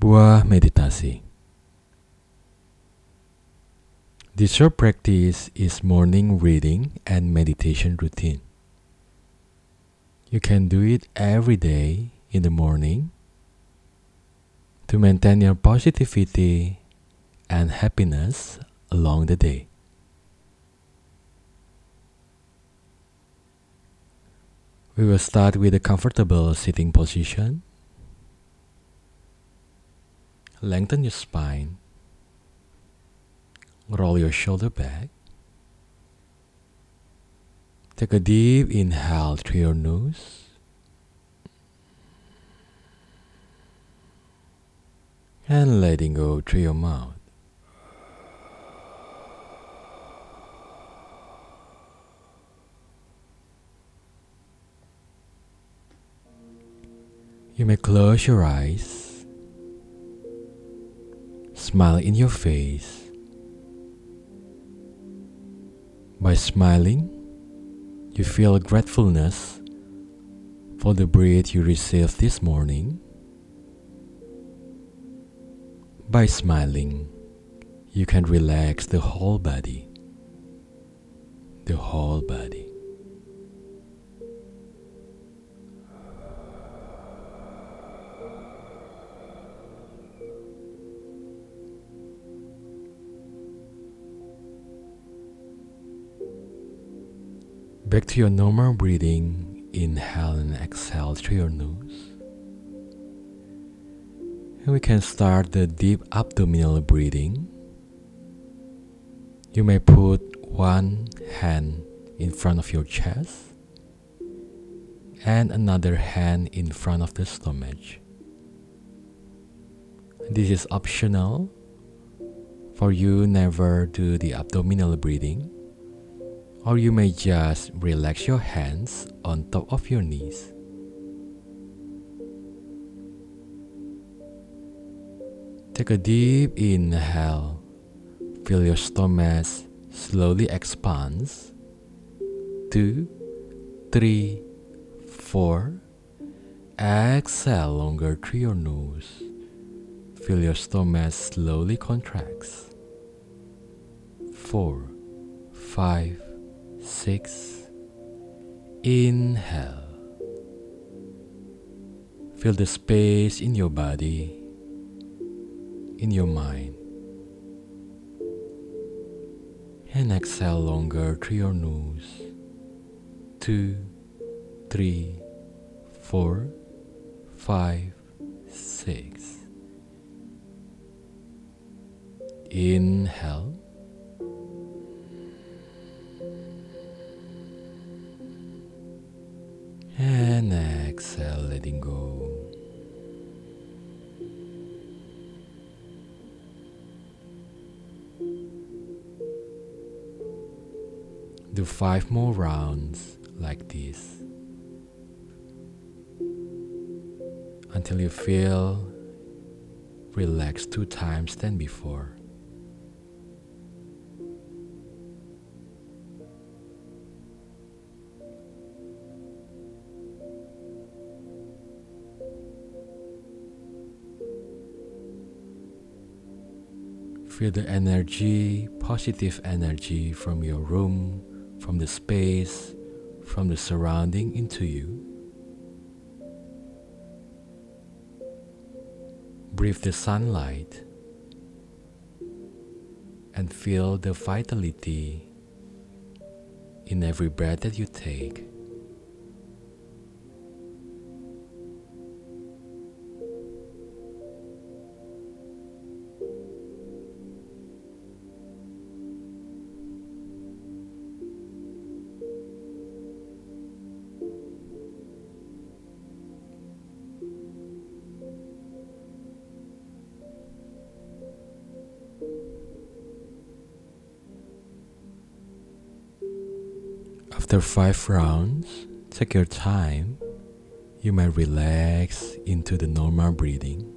Buah meditasi. This short practice is morning reading and meditation routine. You can do it every day in the morning to maintain your positivity and happiness along the day. We will start with a comfortable sitting position. Lengthen your spine. Roll your shoulder back. Take a deep inhale through your nose. And letting go through your mouth. You may close your eyes, smile in your face. By smiling, you feel gratefulness for the breath you received this morning. By smiling, you can relax the whole body. The whole body. Back to your normal breathing. Inhale and exhale through your nose. And we can start the deep abdominal breathing. You may put one hand in front of your chest and another hand in front of the stomach. This is optional for you never do the abdominal breathing or you may just relax your hands on top of your knees. Take a deep inhale. Feel your stomach slowly expands. Two, three, four. Exhale longer through your nose. Feel your stomach slowly contracts. Four, five, six. Inhale. Feel the space in your body, in your mind. And exhale longer through your nose. Two, three, four, five, six. Inhale. And exhale, letting go. Do five more rounds like this until you feel relaxed two times than before. Feel the energy, positive energy from your room, from the space, from the surrounding into you. Breathe the sunlight and feel the vitality in every breath that you take. After five rounds, take your time. You may relax into the normal breathing.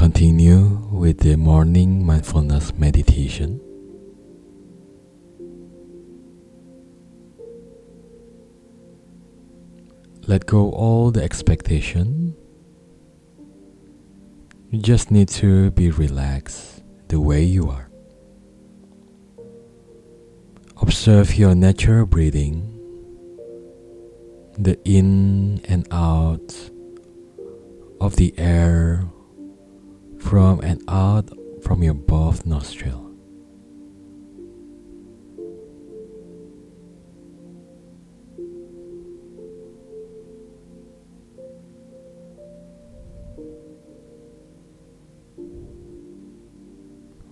Continue with the morning mindfulness meditation. Let go all the expectation. You just need to be relaxed the way you are. Observe your natural breathing, the in and out of the air from and out from your both nostril.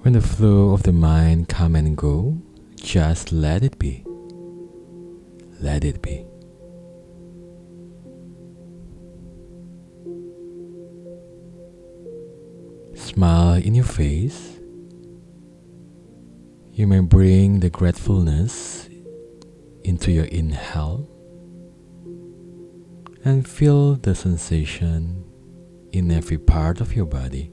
When the flow of the mind come and go, just let it be. Let it be. Smile in your face. You may bring the gratefulness into your inhale and feel the sensation in every part of your body.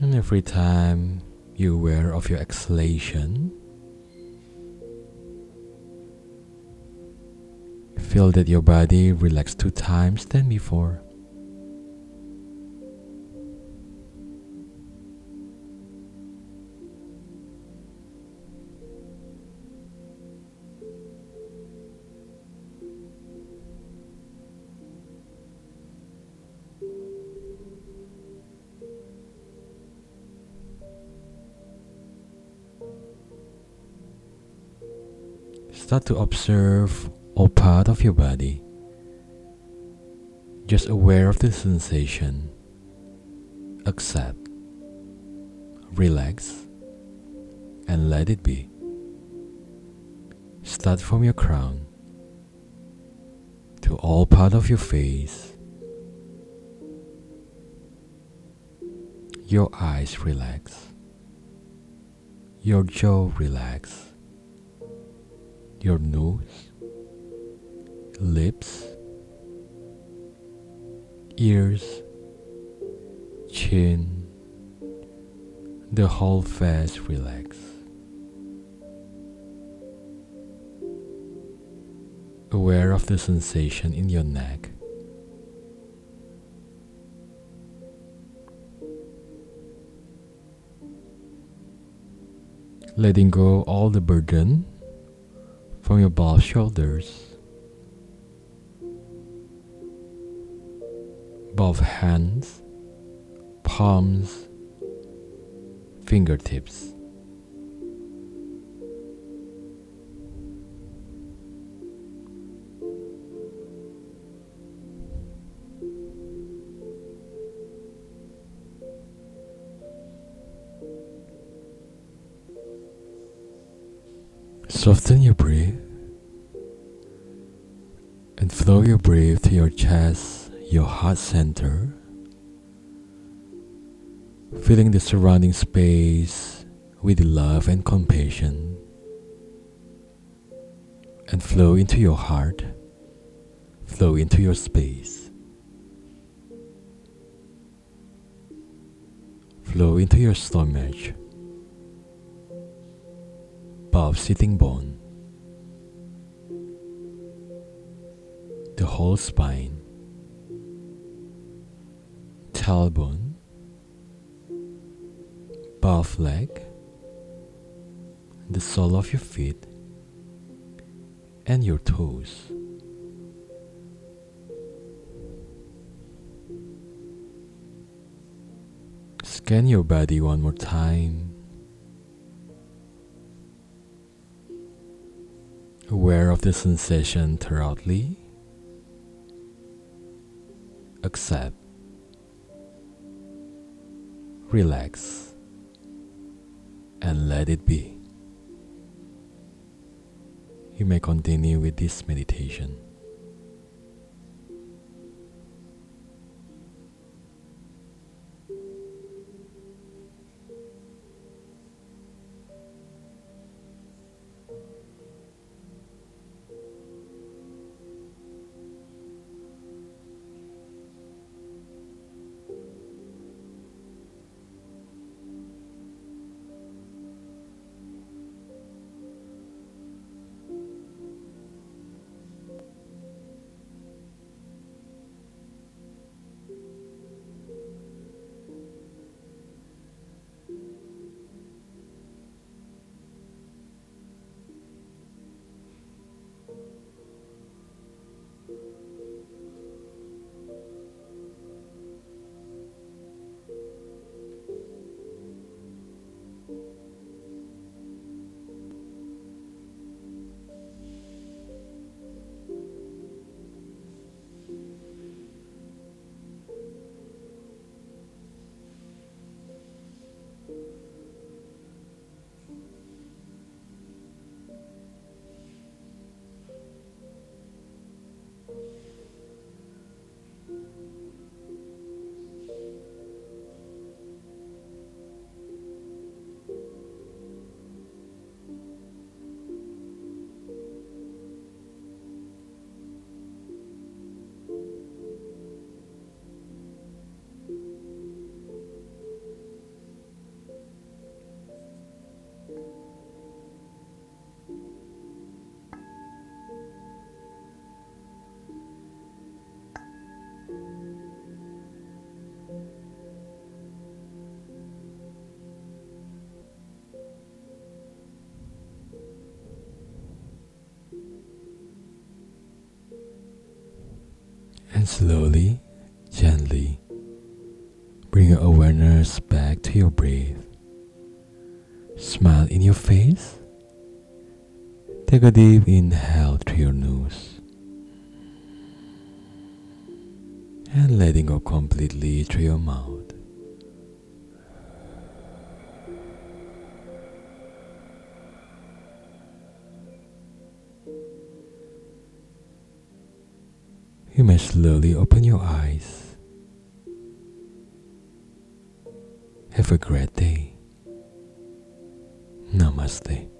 And every time you're aware of your exhalation, feel that your body relaxed two times than before. Start to observe all part of your body. Just aware of the sensation. Accept. Relax. And let it be. Start from your crown to all part of your face. Your eyes relax. Your jaw relax your nose, lips, ears, chin, the whole face relax. Aware of the sensation in your neck. Letting go all the burden from your both shoulders, both hands, palms, fingertips. Soften your breath and flow your breath to your chest, your heart center, filling the surrounding space with love and compassion, and flow into your heart, flow into your space, flow into your stomach. Above sitting bone, the whole spine, tailbone, both leg, the sole of your feet, and your toes. Scan your body one more time. Aware of the sensation thoroughly, accept, relax, and let it be. You may continue with this meditation. And slowly, gently, bring your awareness back to your breath. Smile in your face. Take a deep inhale through your nose. And letting go completely through your mouth. May slowly open your eyes. Have a great day. Namaste.